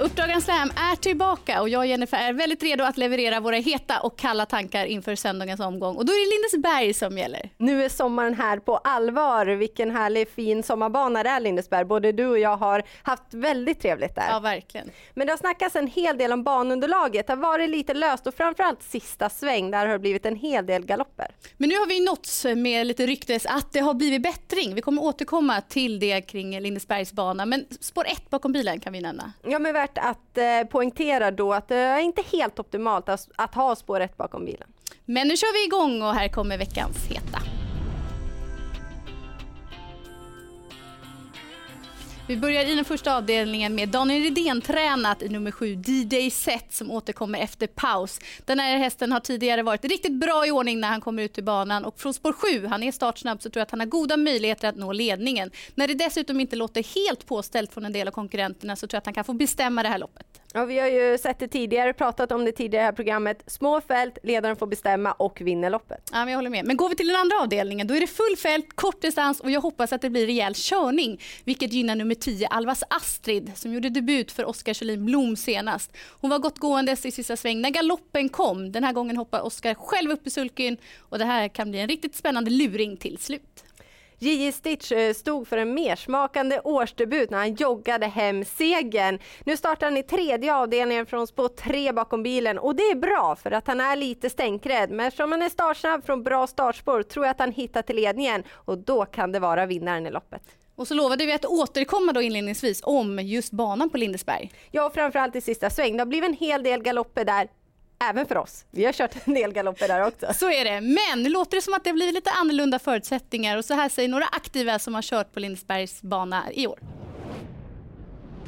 Uppdrag Slam är tillbaka och jag och Jennifer är väldigt redo att leverera våra heta och kalla tankar inför söndagens omgång. Och då är det Lindesberg som gäller. Nu är sommaren här på allvar. Vilken härlig fin sommarbana det är Lindesberg. Både du och jag har haft väldigt trevligt där. Ja, verkligen. Men det har snackats en hel del om banunderlaget. Det har varit lite löst och framförallt sista sväng. Där har det blivit en hel del galopper. Men nu har vi nåtts med lite ryktes att det har blivit bättring. Vi kommer återkomma till det kring Lindesbergs bana. Men spår ett bakom bilen kan vi nämna. Ja, men värt att eh, poängtera då att det är inte helt optimalt att, att ha spår ett bakom bilen. Men nu kör vi igång och här kommer veckans heta. Vi börjar i den första avdelningen med Daniel Redén tränat i nummer 7 DJ Set som återkommer efter paus. Den här hästen har tidigare varit riktigt bra i ordning när han kommer ut i banan och från spår 7, han är startsnabb, så tror jag att han har goda möjligheter att nå ledningen. När det dessutom inte låter helt påställt från en del av konkurrenterna så tror jag att han kan få bestämma det här loppet. Ja, vi har ju sett det tidigare, pratat om det tidigare i det här programmet. Små fält, ledaren får bestämma och vinner loppet. Ja, men jag håller med. Men går vi till den andra avdelningen, då är det full fält, kort distans och jag hoppas att det blir rejäl körning, vilket gynnar nummer 10, Alvas Astrid, som gjorde debut för Oskar Kjellin Blom senast. Hon var gott gåendes i sista sväng när galoppen kom. Den här gången hoppar Oskar själv upp i sulken och det här kan bli en riktigt spännande luring till slut. J.J. Stitch eh, stod för en mersmakande årsdebut när han joggade hem segern. Nu startar han i tredje avdelningen från spår tre bakom bilen och det är bra för att han är lite stänkrädd. Men eftersom han är startsnabb från bra startspår tror jag att han hittar till ledningen och då kan det vara vinnaren i loppet. Och så lovade vi att återkomma då inledningsvis om just banan på Lindesberg. Ja, framförallt i sista sväng. Det har blivit en hel del galopper där även för oss. Vi har kört en del galopper där också. Så är det. Men nu låter det som att det har blivit lite annorlunda förutsättningar och så här säger några aktiva som har kört på Lindesbergs bana i år.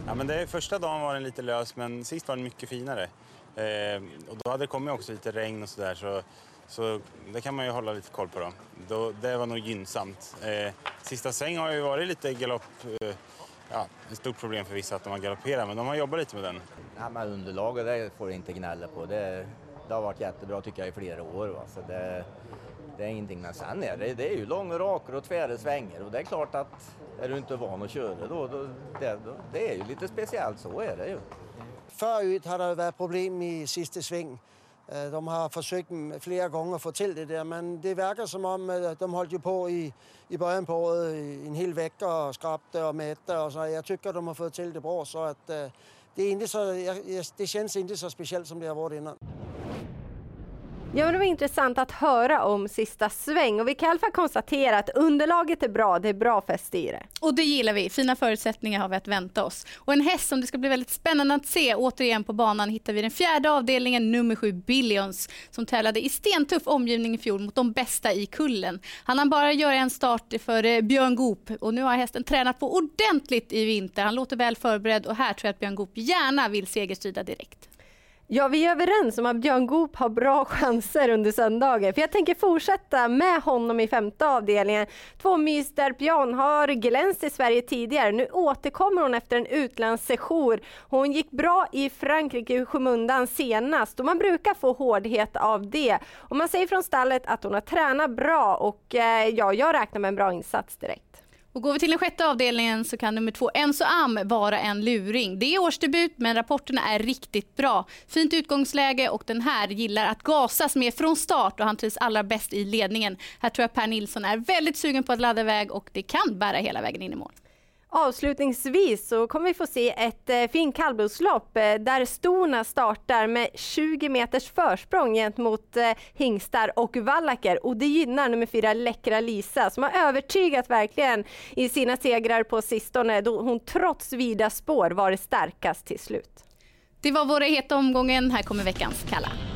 Ja, men det, första dagen var den lite lös, men sist var den mycket finare. Eh, och då hade det kommit också lite regn och sådär, så, så det kan man ju hålla lite koll på. Då. då det var nog gynnsamt. Eh, sista sväng har ju varit lite galopp... Eh, ja, ett stort problem för vissa att de har galopperat, men de har jobbat lite med den. Ja, men underlaget det får du inte gnälla på. Det, det har varit jättebra tycker jag i flera år. Va? Så det, det är ingenting. Men sen är det, det är ju långa raker och tvära svängar och det är klart att är du inte van att köra då, då, det, då, det är ju lite speciellt, så är det ju. Förut har det varit problem i sista sväng. Eh, de har försökt flera gånger få till det där men det verkar som om de höll ju på i, i början på året en hel vecka och skrapte och mätte och så. Jag tycker de har fått till det bra så att øh, det, är inte så, det känns inte så speciellt som det har varit innan. Ja, men det var intressant att höra om sista sväng och vi kan i alla fall konstatera att underlaget är bra, det är bra fäste i det. Och det gillar vi, fina förutsättningar har vi att vänta oss. Och en häst som det ska bli väldigt spännande att se återigen på banan hittar vi den fjärde avdelningen, nummer sju Billions, som tävlade i stentuff omgivning i fjol mot de bästa i kullen. Han hann bara göra en start för eh, Björn Goop och nu har hästen tränat på ordentligt i vinter. Han låter väl förberedd och här tror jag att Björn Goop gärna vill segerstrida direkt. Ja, vi är överens om att Björn Goop har bra chanser under söndagen. För jag tänker fortsätta med honom i femte avdelningen. Två mys där Björn har glänst i Sverige tidigare. Nu återkommer hon efter en utlandssejour. Hon gick bra i Frankrike i skymundan senast och man brukar få hårdhet av det. Och man säger från stallet att hon har tränat bra och eh, ja, jag räknar med en bra insats direkt. Och går vi till den sjätte avdelningen så kan nummer två Enso Am vara en luring. Det är årsdebut men rapporterna är riktigt bra. Fint utgångsläge och den här gillar att gasas med från start och han trivs allra bäst i ledningen. Här tror jag Per Nilsson är väldigt sugen på att ladda iväg och det kan bära hela vägen in i mål. Avslutningsvis så kommer vi få se ett eh, fint kallblodslopp eh, där storna startar med 20 meters försprång gentemot eh, hingstar och vallaker och det gynnar nummer fyra Läckra Lisa som har övertygat verkligen i sina segrar på sistone då hon trots vida spår varit starkast till slut. Det var våra heta omgången. Här kommer veckans kalla.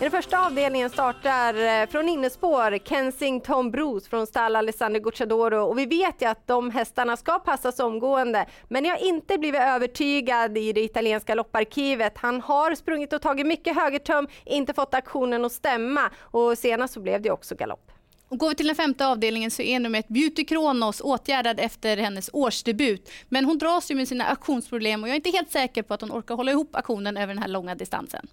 I den första avdelningen startar eh, från innespår Kensington Bruce från stall Alessandro Gucciadoro och vi vet ju att de hästarna ska passas omgående men jag har inte blivit övertygad i det italienska lopparkivet. Han har sprungit och tagit mycket högertöm, inte fått aktionen att stämma och senast så blev det också galopp. Och går vi till den femte avdelningen så är nummer ett Beauty Kronos åtgärdad efter hennes årsdebut. Men hon dras ju med sina aktionsproblem och jag är inte helt säker på att hon orkar hålla ihop aktionen över den här långa distansen.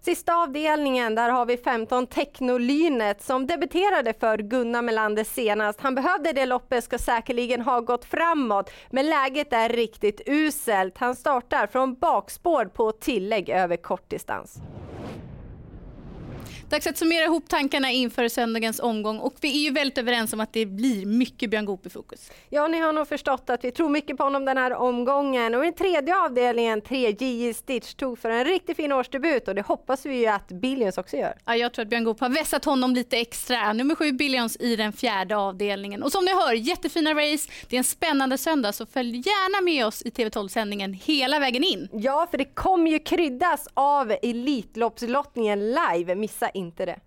Sista avdelningen, där har vi 15 Technolynet som debuterade för Gunnar Melander senast. Han behövde det loppet, ska säkerligen ha gått framåt, men läget är riktigt uselt. Han startar från bakspår på tillägg över kortdistans. Dags att summera ihop tankarna inför söndagens omgång och vi är ju väldigt överens om att det blir mycket Björn Goop i fokus. Ja, ni har nog förstått att vi tror mycket på honom den här omgången och i den tredje avdelningen, 3 JJ Stitch, tog för en riktigt fin årsdebut och det hoppas vi ju att Billions också gör. Ja, jag tror att Björn Goop har vässat honom lite extra. Nummer 7 Billions i den fjärde avdelningen. Och som ni hör, jättefina race. Det är en spännande söndag så följ gärna med oss i TV12-sändningen hela vägen in. Ja, för det kommer ju kryddas av Elitloppslottningen live. Missa inte det.